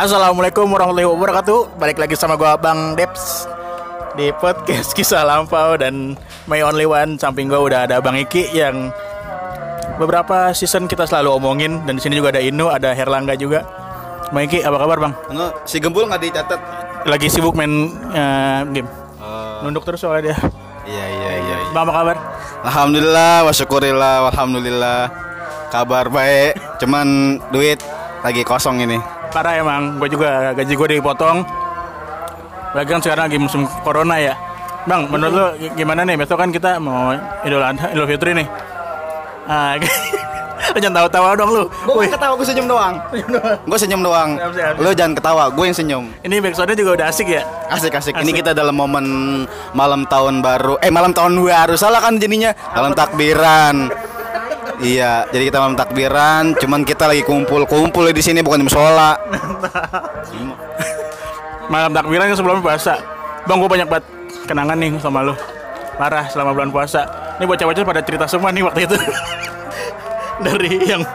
Assalamualaikum warahmatullahi wabarakatuh Balik lagi sama gua Bang Deps Di podcast kisah lampau Dan my only one Samping gua udah ada Bang Iki yang Beberapa season kita selalu omongin Dan di sini juga ada Inu, ada Herlangga juga Bang Iki, apa kabar Bang? Si Gembul nggak dicatat. Lagi sibuk main eh, game Nunduk terus soalnya dia Iya iya iya. iya. Bang, apa kabar? Alhamdulillah, wa syukurillah, alhamdulillah. Kabar baik, cuman duit lagi kosong ini. Parah emang, gue juga gaji gue dipotong Lagi kan sekarang lagi musim corona ya Bang, menurut lo gi- gimana nih? Besok kan kita mau Idul Adha, Idul Fitri nih ah, Lo jangan tawa-tawa dong lu Gue ketawa, gue senyum doang. Gue senyum doang. Lo jangan ketawa, gue yang senyum. Ini backsoundnya juga udah asik ya Asik, asik Asik. Ini kita dalam momen malam tahun baru. Eh malam tahun baru salah kan jadinya. Malam takbiran. Iya, jadi kita malam takbiran. Cuman kita lagi kumpul-kumpul di sini bukan di musola. Malam takbiran yang sebelumnya puasa Bang, gue banyak banget kenangan nih sama lu Parah selama bulan puasa Ini bocah-bocah pada cerita semua nih waktu itu Dari yang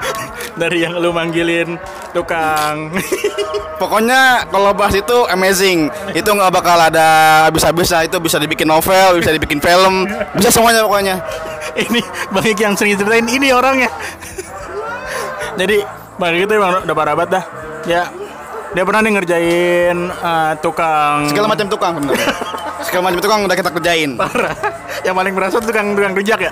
dari yang lu manggilin tukang Pokoknya kalau bahas itu amazing. Itu nggak bakal ada habis-habisnya. Itu bisa dibikin novel, bisa dibikin film, bisa semuanya pokoknya. ini Bang Iki yang sering ceritain ini orangnya. Jadi Bang Iki itu emang udah parah banget dah. Ya dia pernah nih ngerjain eh, tukang Segala macam tukang sebenarnya. Segala macam tukang udah kita kerjain. parah. Yang paling berasa tuh tukang tukang rujak ya.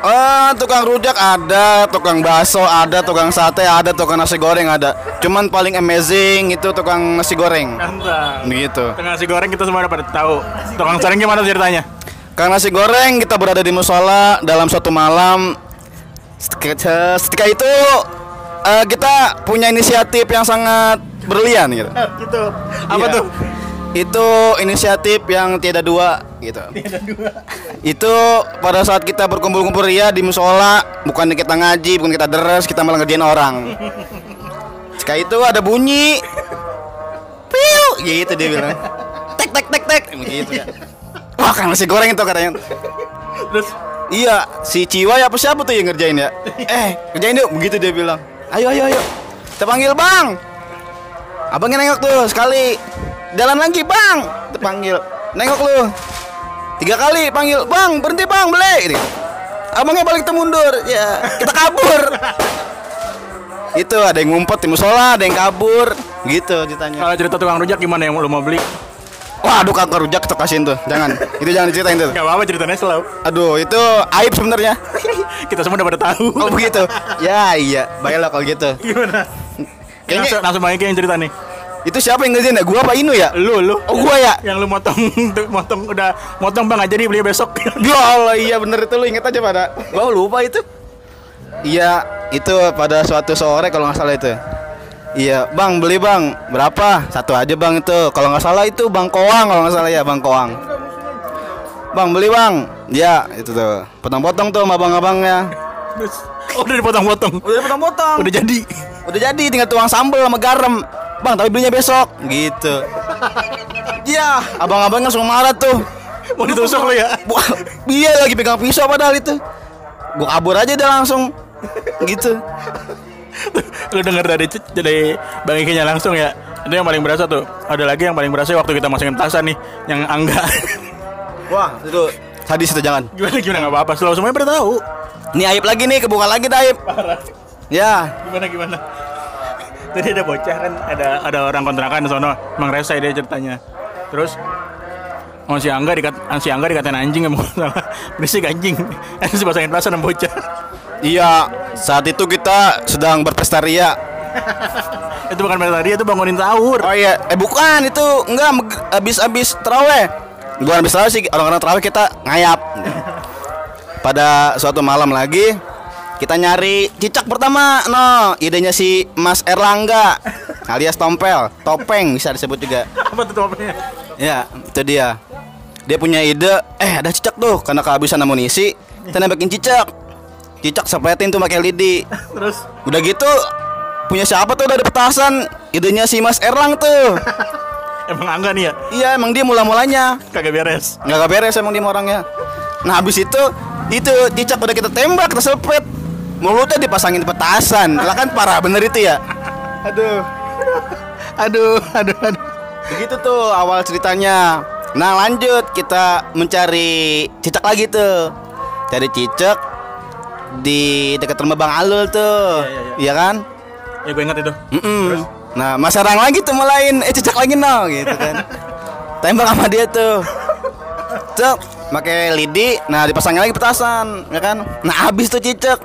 Eh, tukang rujak ada, tukang bakso ada, tukang sate ada, tukang nasi goreng ada. Cuman paling amazing itu tukang nasi goreng. Mantap. Begitu. Tukang nasi goreng kita semua pada tahu. Tukang goreng gimana ceritanya? Kang nasi goreng kita berada di musola dalam suatu malam. Seketika itu eh, kita punya inisiatif yang sangat berlian gitu. gitu. Apa Iya. tuh? Itu inisiatif yang tiada dua gitu. Itu pada saat kita berkumpul-kumpul ria di musola, bukan kita ngaji, bukan kita deres, kita malah ngerjain orang. Jika itu ada bunyi, piu, gitu dia bilang. Tek tek tek tek, gitu ya. Wah, kan nasi goreng itu katanya. Terus Iya, si Ciwai apa siapa tuh yang ngerjain ya? Eh, kerjain yuk, begitu dia bilang. Ayo, ayo, ayo. Kita panggil bang. Abangnya nengok tuh sekali. Jalan lagi bang. Kita panggil. Nengok lu. Tiga kali panggil bang, berhenti bang, beli. Gitu. Abangnya balik mundur. Ya, kita kabur. Itu ada yang ngumpet di musola, ada yang kabur. Gitu ceritanya. kalau cerita tukang rujak gimana yang lu mau beli? Waduh, kakak rujak kita kasihin tuh. Jangan. Itu jangan diceritain tuh. Gak apa-apa ceritanya selalu. Aduh, itu aib sebenarnya. Kita semua udah pada tahu. Oh begitu. Ya iya, baiklah kalau gitu. Gimana? Kayaknya- langsung, langsung Bang Iki yang cerita nih. Itu siapa yang ngerjain ya? Gua apa Inu ya? Lu lu. Oh gua ya. yang lu motong motong udah motong bang aja nih beli besok Ya Allah iya bener itu lu inget aja pada. Gua lupa itu. Iya, itu pada suatu sore kalau nggak salah itu. Iya, Bang beli Bang. Berapa? Satu aja Bang itu. Kalau nggak salah itu Bang Koang kalau nggak salah ya Bang Koang. Bang beli Bang. Ya, itu tuh. Potong-potong tuh sama abang-abangnya. Oh, udah dipotong-potong Udah potong-potong. udah jadi Udah jadi tinggal tuang sambel sama garam. Bang, tapi belinya besok. Gitu. Iya, abang-abangnya langsung marah tuh. mau ditusuk lu ya iya lagi pegang pisau padahal itu. Gua kabur aja udah langsung. Gitu. lu denger dari dari bang Iki nya langsung ya itu yang paling berasa tuh ada lagi yang paling berasa waktu kita masukin tasan nih yang angga Wah, itu sadis itu jangan. gimana gimana nggak apa-apa selalu semuanya pada tahu Ini aib lagi nih, kebuka lagi dah aib. parah Ya, gimana gimana jadi ada bocah kan ada ada orang kontrakan di sono emang rese dia ceritanya terus Oh si Angga dikat, si Angga dikatain anjing emang salah berisik anjing si pasangin tasan sama bocah iya. Saat itu kita sedang berpesta ria. itu bukan pesta dia itu bangunin sahur Oh iya, eh bukan itu enggak habis-habis terawih. Bukan habis terawih sih, orang-orang terawih kita ngayap. Pada suatu malam lagi kita nyari cicak pertama, no, idenya si Mas Erlangga alias Tompel, topeng bisa disebut juga. apa tuh topengnya Ya, itu dia. Dia punya ide, eh ada cicak tuh, karena kehabisan amunisi, kita nembakin cicak. Cicak sepletin tuh pakai lidi. terus Udah gitu punya siapa tuh dari petasan? Idenya si Mas Erlang tuh. emang Angga nih ya Iya emang dia mula-mulanya kagak beres nggak beres emang dia orangnya. Nah habis itu itu cicak udah kita tembak kita selepet mulutnya dipasangin petasan lah kan parah bener itu ya. Aduh. aduh, aduh, aduh. Begitu tuh awal ceritanya. Nah lanjut kita mencari cicak lagi tuh. Cari cicak di dekat rumah Bang Alul tuh. Iya, Iya kan? Ya gue ingat itu. Mm-mm. Nah Mas Serang lagi tuh mulain Eh cicak lagi no gitu kan Tembak sama dia tuh Cek pakai lidi Nah dipasangin lagi petasan ya kan Nah habis tuh cicak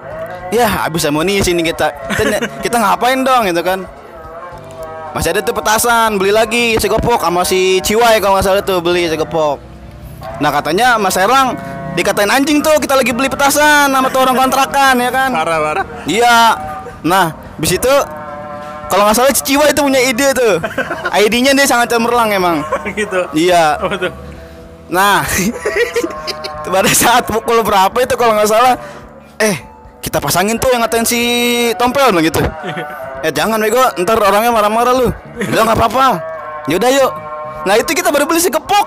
Ya habis amunisi nih kita Kita, kita ngapain dong gitu kan Masih ada tuh petasan Beli lagi segopok sama si Ciwai kalau nggak salah tuh beli segopok Nah katanya Mas Serang Dikatain anjing tuh kita lagi beli petasan sama tuh orang kontrakan ya kan Parah, parah. Iya. Nah, bis itu kalau nggak salah Ciwa itu punya ide tuh. ID-nya dia sangat cemerlang emang. gitu. Iya. Nah, pada saat pukul berapa itu kalau nggak salah, eh kita pasangin tuh yang ngatain si Tompel bilang gitu. Eh jangan bego, ntar orangnya marah-marah lu. Udah nggak apa-apa. Yaudah yuk. Nah itu kita baru beli segepok.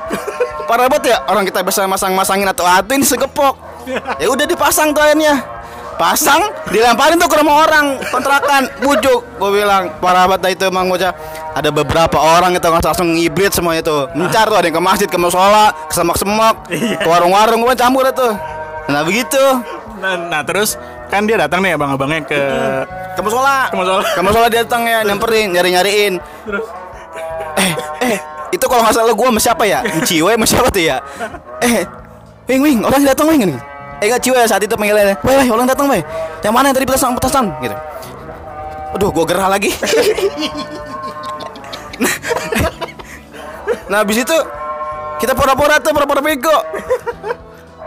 Parah banget ya orang kita bisa masang-masangin atau atu ini segepok. Ya udah dipasang tuh. Pasang, dilemparin tuh ke rumah orang kontrakan, bujuk. Gue bilang parah banget dah itu emang bocah. Ada beberapa orang itu langsung hibrid semua itu. Mencar tuh ada yang ke masjid, ke musola, ke semak-semak, ke warung-warung gue campur itu. Nah begitu. Nah, nah, terus kan dia datang nih abang-abangnya ke Ke musola. Ke musola. Ke musola dia datang ya nyamperin, nyari-nyariin. terus Eh, eh, itu kalau nggak salah gue sama siapa ya? Ciwe sama siapa tuh ya? Eh, wing wing, orang datang wing. Eh nggak Ciwe saat itu panggilannya. Weh, weh, orang datang weh. Yang mana yang tadi petasan petasan gitu. Aduh, gue gerah lagi. nah, nah, habis itu kita pura-pura tuh pura-pura bego.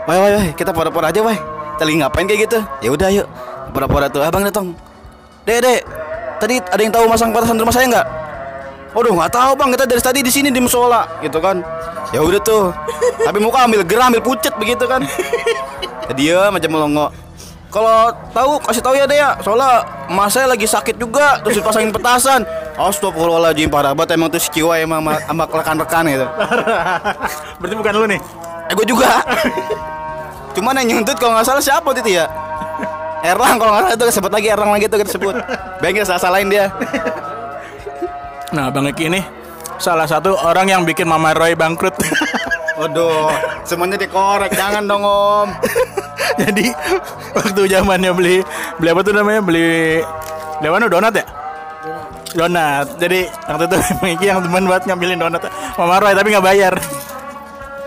Wah, wah, wah, kita pura-pura aja, wah. Lagi ngapain kayak gitu? Ya udah, yuk. Pura-pura tuh, abang datang. Dek, dek, tadi ada yang tahu masang petasan di rumah saya nggak? Waduh nggak tahu bang kita dari tadi di sini di musola gitu kan. Ya udah tuh. Tapi muka ambil gerah ambil pucet begitu kan. Ya dia macam melongo. Kalau tahu kasih tahu ya deh ya. Soalnya emas saya lagi sakit juga terus dipasangin petasan. Astagfirullahaladzim parah banget emang tuh si Ciwa emang sama rekan-rekan gitu. berarti bukan lu nih. Eh gue juga. Cuman yang nyuntut kalau nggak salah siapa itu ya? Erlang kalau nggak salah itu sebut lagi Erlang lagi tuh kita sebut. Bengkel salah salahin dia. Nah, Bang Eki ini salah satu orang yang bikin Mama Roy bangkrut. Waduh, semuanya dikorek, jangan dong om. Jadi waktu zamannya beli beli apa tuh namanya? Beli beli apa donat ya? Donat. Jadi waktu itu Eki yang teman buat ngambilin donat Mama Roy tapi nggak bayar.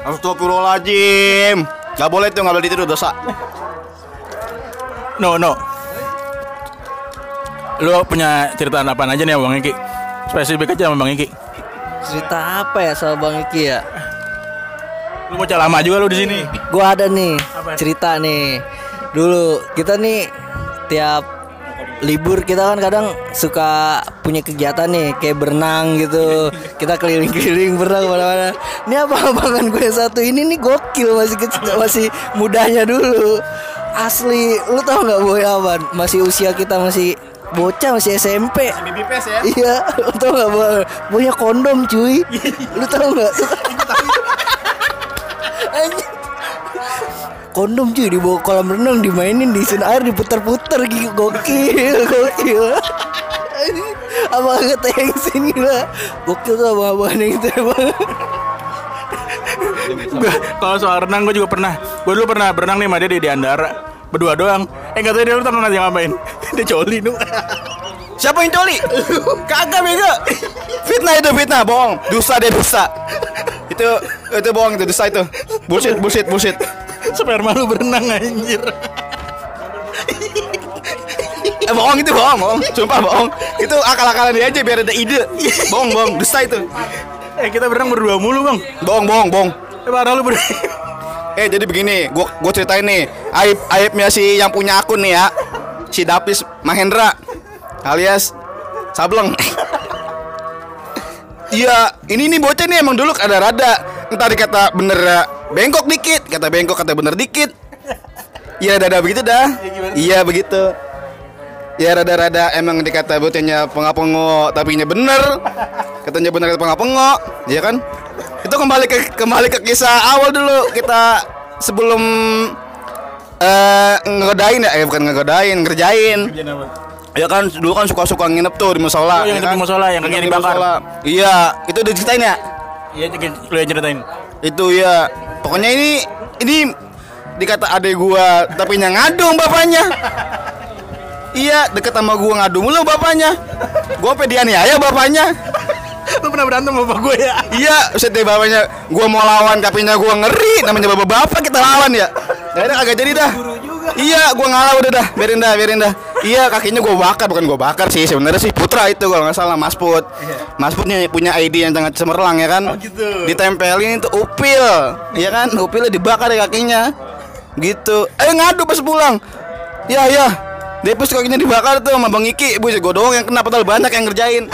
Astagfirullahaladzim Gak boleh tuh, gak boleh ditiru dosa No, no. Lu punya cerita apa aja nih Bang Eki? Spesifik aja sama Bang Eki. Cerita apa ya soal Bang Iki ya? Lu mau lama juga lu di sini. Gua ada nih Apa? cerita nih. Dulu kita nih tiap libur kita kan kadang suka punya kegiatan nih kayak berenang gitu. Kita keliling-keliling berenang mana-mana. Ini abang-abangan gue yang satu ini nih gokil masih kecil, masih mudanya dulu. Asli, lu tau nggak boy awan? Masih usia kita masih bocah masih SMP. Bibipes ya Iya, lu tau gak Bang? punya kondom cuy Lu tau gak? Kondom cuy di bawah kolam renang dimainin di sini air diputar-putar gitu gokil gokil. Abang kata yang sini lah Gokil tuh abang-abang yang itu kalau soal renang gue juga pernah. Gue dulu pernah berenang nih sama dia di, di Andara. Berdua doang. Eh nggak tahu dia lu tahu nanti ngapain? dia coli nu. Siapa yang coli? Kagak bego Fitnah itu fitnah, bohong Dusta dia dusta Itu, itu bohong itu, dusta itu Bullshit, bullshit, bullshit Sperma lu berenang anjir. Eh bohong itu bohong, bohong. Sumpah bohong. Itu akal-akalan dia aja biar ada ide. Bohong, bohong, dusta itu. Eh kita berenang berdua mulu bang. Bohong, bohong, bohong. Eh parah lu berenang. Eh jadi begini, gua gua ceritain nih, aib aibnya si yang punya akun nih ya, si Davis Mahendra alias Sableng. Iya, ini nih bocah nih emang dulu ada rada, entar dikata bener eh, bengkok dikit, kata bengkok kata bener dikit. Iya rada begitu dah. Iya begitu. Ya rada-rada emang dikata bocahnya pengapengo tapi nya bener. Katanya bener pengapengo, iya kan? Itu kembali ke kembali ke kisah awal dulu kita sebelum eh ngegodain ya, eh bukan ngegodain, ngerjain. Ya kan dulu kan suka-suka nginep tuh di musola. Oh, yang ya di kan? musola, yang di dibakar. Iya, itu udah ceritain ya? Iya, lu yang ceritain. Itu ya. Pokoknya ini ini dikata adek gua tapi yang ngadung bapaknya. Iya, deket sama gua ngadu mulu bapaknya. Gua pedianiaya bapaknya. Lu pernah berantem sama bapak gue ya? Iya, setiap bapaknya gua mau lawan kapinya gua ngeri namanya bapak-bapak kita lawan ya. Akhirnya kagak jadi dah. Iya, gua ngalah udah dah, biarin dah, biarin dah. Iya, kakinya gua bakar bukan gua bakar sih, sebenarnya sih Putra itu kalau nggak salah Mas Put. Mas Putnya punya ID yang sangat cemerlang ya kan. gitu. Ditempelin itu upil, ya kan? Upilnya dibakar ya kakinya. Gitu. Eh ngadu pas pulang. Ya, ya. Depus kakinya dibakar tuh sama Bang Iki, bu, gue doang yang kena padahal banyak yang ngerjain.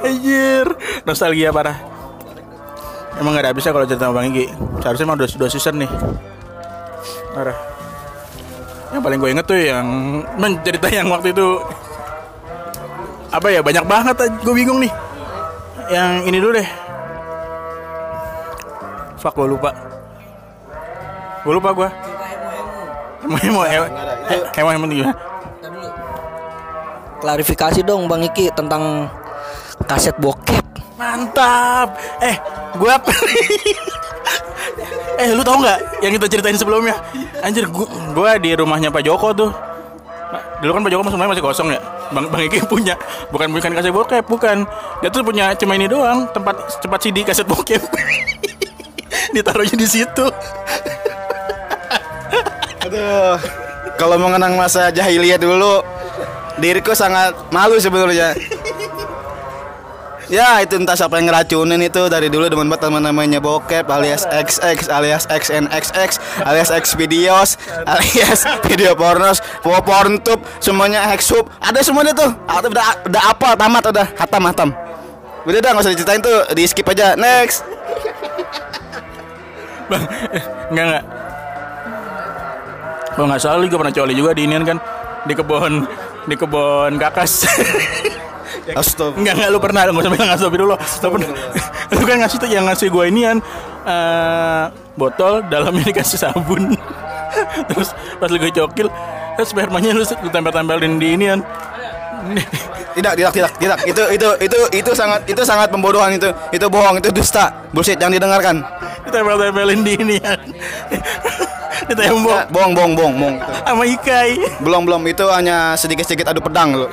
Anjir, nostalgia parah. Emang gak ada habisnya kalau cerita sama Bang Iki. Seharusnya emang dua season nih. Parah. Yang paling gue inget tuh yang men cerita yang waktu itu apa ya banyak banget gue bingung nih. Yang ini dulu deh. Fuck gue lupa. Gue lupa gue. Emo emo emo emo emo gimana? Klarifikasi dong Bang Iki tentang kaset bokep. Mantap. Eh, gua Eh, lu tau nggak yang kita ceritain sebelumnya? Anjir, gua di rumahnya Pak Joko tuh. Nah, Dulu kan Pak Joko semuanya masih kosong ya. Bang Bang Iki punya bukan bukan kaset bokep, bukan. Dia tuh punya cuma ini doang, tempat tempat CD kaset bokep. Ditaruhnya di situ. Aduh, kalau mengenang masa jahiliyah dulu, diriku sangat malu sebenarnya. Ya itu entah siapa yang ngeracunin itu. Dari dulu demen banget teman namanya bokep alias XX alias XNXX alias X videos alias video pornos porntube semuanya hexup ada semuanya tuh. Ah, udah udah apa tamat udah. Hatam hatam. Udah dah nggak usah diceritain tuh. Di skip aja. Next. Bang, enggak enggak. Kalau nggak salah juga pernah coli juga di inian kan? Di kebun di kebun kakas. Astaga Enggak enggak lu pernah enggak usah bilang astagfirullah. Lu pernah. Lu kan ngasih tuh yang ngasih gua inian eh botol dalamnya dikasih sabun. Terus pas lu gue cokil, terus spermanya lu, lu tempel-tempelin di inian. Tidak, tidak, tidak, tidak. Itu itu itu itu sangat itu sangat pembodohan itu. Itu bohong, itu dusta. Bullshit yang didengarkan. Ditempel-tempelin di inian. di tembok Ya, bohong, bohong, bohong, bohong. Sama ikai. Belum, belum. Itu hanya sedikit-sedikit adu pedang lo.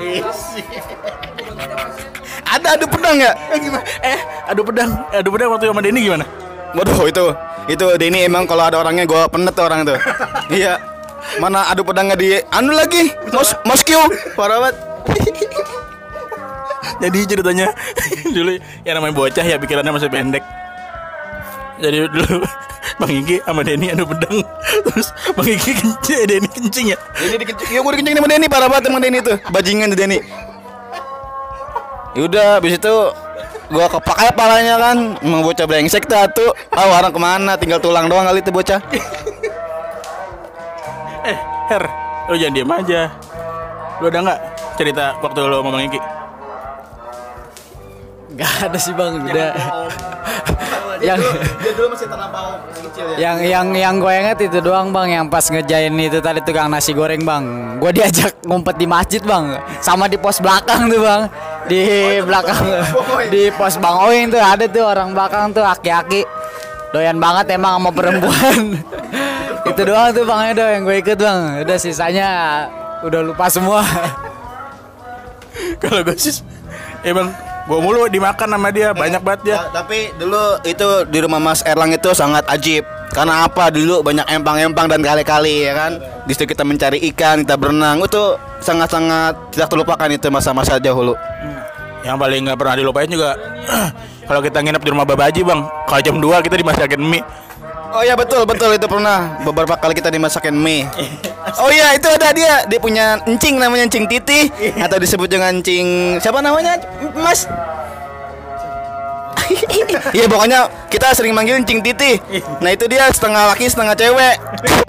Ada adu pedang ya? Eh, gimana? Eh, adu pedang, adu pedang waktu sama Denny gimana? Waduh, itu itu Denny emang kalau ada orangnya gue penet tuh orang itu. iya. Mana adu pedangnya di anu lagi? Mos Moskow. Parah banget. Jadi ceritanya dulu yang namanya bocah ya pikirannya masih pendek. Jadi dulu Bang Iki sama Denny adu pedang Terus Bang Iki kencing, Denny kencing ya Ini dikencing, ya gue dikencing sama Denny parah banget emang Denny tuh Bajingan tuh Denny Yaudah abis itu Gua kepak aja palanya kan. Emang bocah brengsek tuh. Atu Tahu orang ke mana tinggal tulang doang kali tuh bocah. Eh Her Lu jangan diem aja. Lu ada nggak cerita waktu lu Bang Iki? Gak ada sih bang, udah. yang Dia dulu masih terlampau kecil ya. yang yang yang gue inget itu doang bang, yang pas ngejain itu tadi tukang nasi goreng bang. Gue diajak ngumpet di masjid bang, sama di pos belakang tuh bang, di belakang. Di pos bang Oing tuh ada tuh orang belakang tuh aki-aki. Doyan banget emang sama perempuan. itu doang tuh bang Edo yang gue ikut bang. Udah sisanya udah lupa semua. Kalau gue sih Emang gue mulu dimakan sama dia Banyak banget dia. Ta- Tapi dulu itu di rumah Mas Erlang itu sangat ajib. Karena apa? Dulu banyak empang-empang dan kali-kali ya kan? Di situ kita mencari ikan, kita berenang. Itu sangat-sangat tidak terlupakan itu masa-masa dahulu Yang paling nggak pernah dilupain juga Kalau kita nginep di rumah Babaji bang Kalau jam 2 kita dimasakin mie Oh iya betul betul itu pernah beberapa kali kita dimasakin mie. Oh iya itu ada dia dia punya encing namanya encing titi atau disebut dengan encing siapa namanya Mas? Iya pokoknya kita sering manggil encing titi. Nah itu dia setengah laki setengah cewek.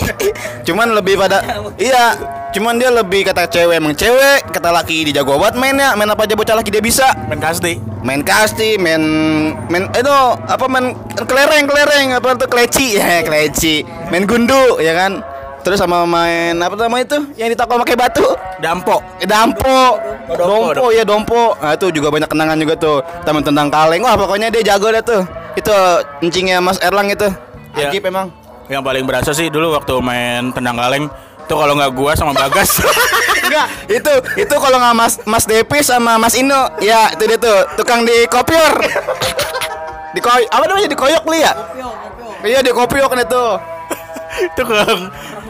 Cuman lebih pada iya cuman dia lebih kata cewek emang cewek kata laki dia jago banget mainnya main apa aja bocah laki dia bisa Main kasti main kasti, main main itu apa main kelereng kelereng apa tuh kleci ya kleci, main gundu ya kan. Terus sama main apa namanya itu? Yang ditakol pakai batu. Dampo. Eh, Dampo. dompo, Dompo ya dompo. Nah, itu juga banyak kenangan juga tuh. Teman tendang kaleng. Wah, pokoknya dia jago deh tuh. Itu encingnya Mas Erlang itu. Ya. Ajib emang. Yang paling berasa sih dulu waktu main tendang kaleng itu kalau nggak gua sama Bagas. Enggak, itu itu kalau nggak Mas Mas Depi sama Mas Ino, ya itu dia tuh tukang di kopior. di koy apa namanya di koyok li ya? Iya di kopiok nih tuh. itu kalau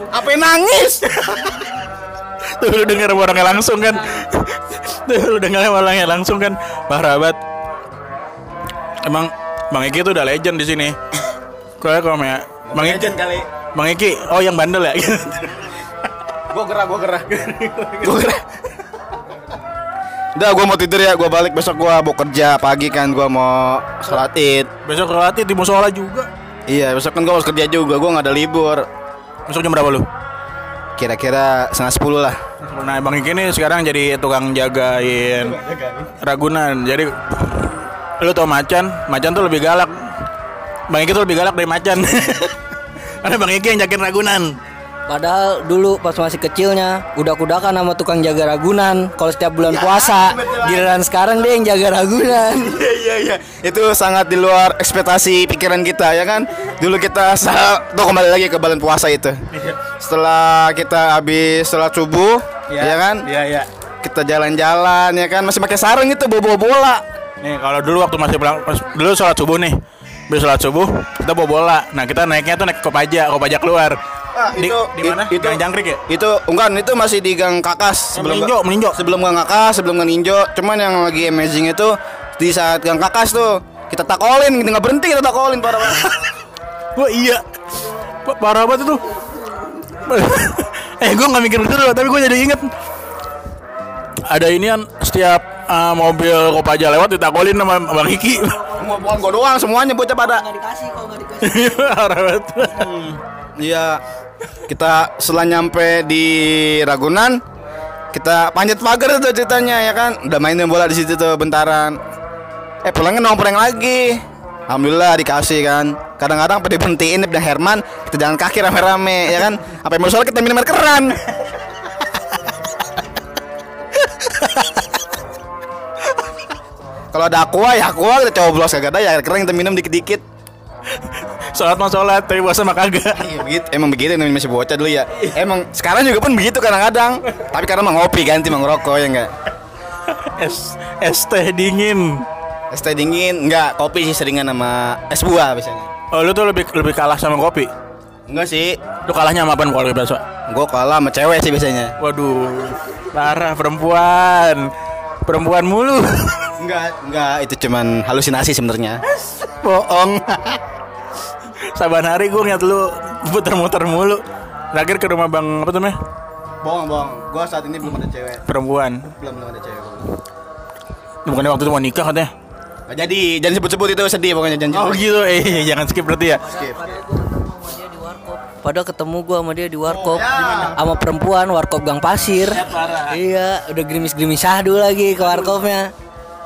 Apa nangis? tuh lu denger orangnya langsung kan. tuh lu denger orangnya langsung kan. Parah banget. Emang Bang Iki tuh udah legend di sini. Kalau kalau ya Bang Iki kali. Bang Iki, oh yang bandel ya. Gua gerah, gua gerah. gua gerah. Udah gua mau tidur ya, gua balik. Besok gua mau kerja pagi kan. Gua mau sholat id. Besok relatih di musola juga. Iya besok kan gua harus kerja juga, gua nggak ada libur. Besok jam berapa lu? Kira-kira setengah sepuluh lah. Nah Bang Iki ini sekarang jadi tukang jagain Ragunan. Jadi Lu tau Macan? Macan tuh lebih galak. Bang Iki tuh lebih galak dari Macan. Karena Bang Iki yang jagain Ragunan Padahal dulu pas masih kecilnya udah kudakan sama tukang jaga Ragunan. Kalau setiap bulan puasa. Giliran sekarang dia yang jaga Ragunan. Iya iya iya. Itu sangat di luar ekspektasi pikiran kita ya kan? Dulu kita Tuh kembali lagi ke bulan puasa itu. Setelah kita habis sholat subuh ya kan? Iya iya. Kita jalan-jalan ya kan? Masih pakai sarung itu bawa bola. Nih kalau dulu waktu masih pulang Dulu sholat subuh nih Habis sholat subuh Kita bawa bola Nah kita naiknya tuh naik kopaja Kopaja keluar Ah, Di, itu- di mana? itu- Gang Jangkrik ya? Itu enggak itu masih di Gang Kakas sebelum meninjau, meninjau. Sebelum Gang Kakas, sebelum Gang Ninjo. Cuman yang lagi amazing itu di saat Gang Kakas tuh kita takolin, kita nggak berhenti kita takolin parah banget. Wah iya Pa- Parah banget itu Eh gue gak mikir betul loh Tapi gue jadi inget Ada ini kan Setiap uh, mobil Kopaja lewat Ditakolin sama Bang Iki Semua bukan gua doang, semuanya bocah pada. dikasih nggak dikasih. Banget Iya. Kita setelah nyampe di Ragunan, kita panjat pagar itu ceritanya ya kan. Udah mainin bola di situ tuh bentaran. Eh pulangnya nongkrong lagi. Alhamdulillah dikasih kan. Kadang-kadang pada berhentiin dan Herman kita jalan kaki rame-rame ya kan. Apa yang kita minum air keran. Kalau ada aqua ya aqua kita coblos kagak ada ya air keran kita minum dikit-dikit. Sholat mah sholat Tapi puasa mah kagak Iya begitu, emang begitu namanya masih bocah dulu ya. Emang sekarang juga pun begitu kadang-kadang. Tapi karena mah ngopi ganti mah ngerokok ya enggak. Es, es teh dingin Es teh dingin enggak, kopi sih seringan sama es buah biasanya. Oh lu tuh lebih lebih kalah sama kopi Enggak sih, Lu kalahnya sama apaan kalau bakso gue kalah sama cewek sih biasanya. Waduh Parah perempuan Perempuan mulu Enggak, enggak, itu cuman halusinasi sebenarnya. Bohong Saban hari gue ngeliat lu Muter-muter mulu Terakhir ke rumah bang Apa tuh namanya Bohong, bohong. Gue saat ini belum ada cewek. Perempuan Belum belum ada cewek. Bukannya waktu itu mau nikah katanya Nggak jadi, jangan sebut-sebut itu sedih pokoknya jangan. Oh gitu eh jangan skip berarti ya Skip. Padahal ketemu gua sama dia di warkop. Sama perempuan warkop Gang Pasir. Iya, udah gerimis-gerimis syahdu lagi ke warkopnya.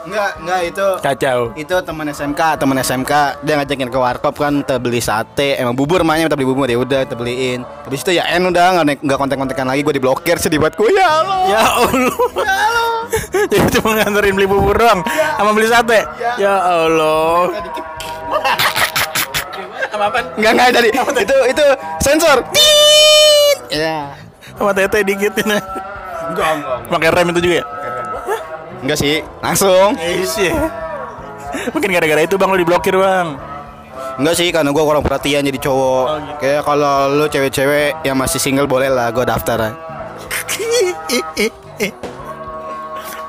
Enggak, enggak itu Kacau itu teman SMK teman SMK dia ngajakin ke warkop kan kita beli sate. Emang bubur makanya kita beli bubur ya udah kita beliin. Habis itu ya en udah nggak naik- nggak kontak kontekan lagi gue diblokir sedih buat gue ya Allah. Ya Allah. Jadi cuma nganterin beli bubur doang Sama beli sate. Ya. Allah Sama apaan? nggak nggak jadi itu itu sensor. Tit! ya Sama tete dikit ini enggak enggak Pakai rem itu juga ya? enggak sih langsung. Iya. Mungkin gara-gara itu bang lo diblokir bang. Enggak sih karena gue kurang perhatian jadi cowok. Kayak kalau lu cewek-cewek yang masih single boleh lah gue daftar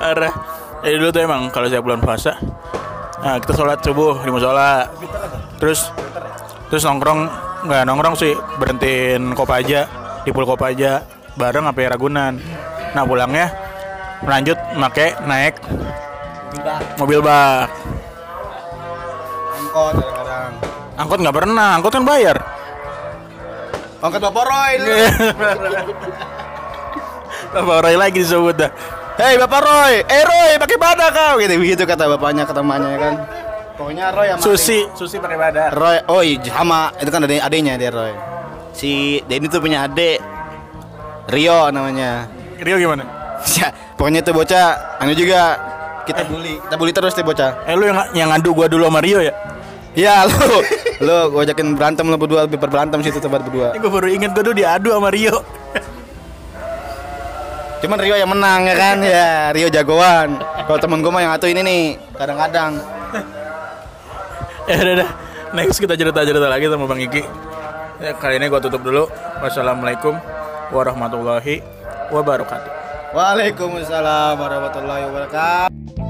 Parah Jadi dulu tuh emang kalau saya bulan puasa Nah kita sholat subuh di musola. Terus Terus nongkrong Nggak nongkrong sih Berhentiin kopaja Di pul kopaja Bareng sampai Ragunan. Nah pulangnya Lanjut make naik Mobil bak. Angkot kadang-kadang. Angkot nggak pernah Angkot kan bayar. Angkot bapak Roy Bapak Roy lagi disebut dah. Hei Bapak Roy, eh Roy pakai badak kau. Gitu begitu kata bapaknya ke temannya kan. Pokoknya Roy sama Susi Susi pakai badan Roy, oh iya sama itu kan adek adeknya dia Roy. Si Denny tuh punya adek, Rio namanya. Rio gimana? Ya, pokoknya tuh bocah anu juga kita bully, kita bully terus tuh bocah. Eh lu yang yang ngadu gua dulu sama Rio ya? Iya lu, lu gua ajakin berantem lu berdua, lebih berantem situ tempat berdua. Ini gua baru inget gua dulu diadu sama Rio. Cuman Rio yang menang ya kan, ya Rio jagoan. Kalau temen gua mah yang atuh ini nih, kadang-kadang. Ya udah udah. Next kita cerita-cerita lagi sama Bang Iki. Ya, kali ini gua tutup dulu. Wassalamualaikum warahmatullahi wabarakatuh. Waalaikumsalam warahmatullahi wabarakatuh.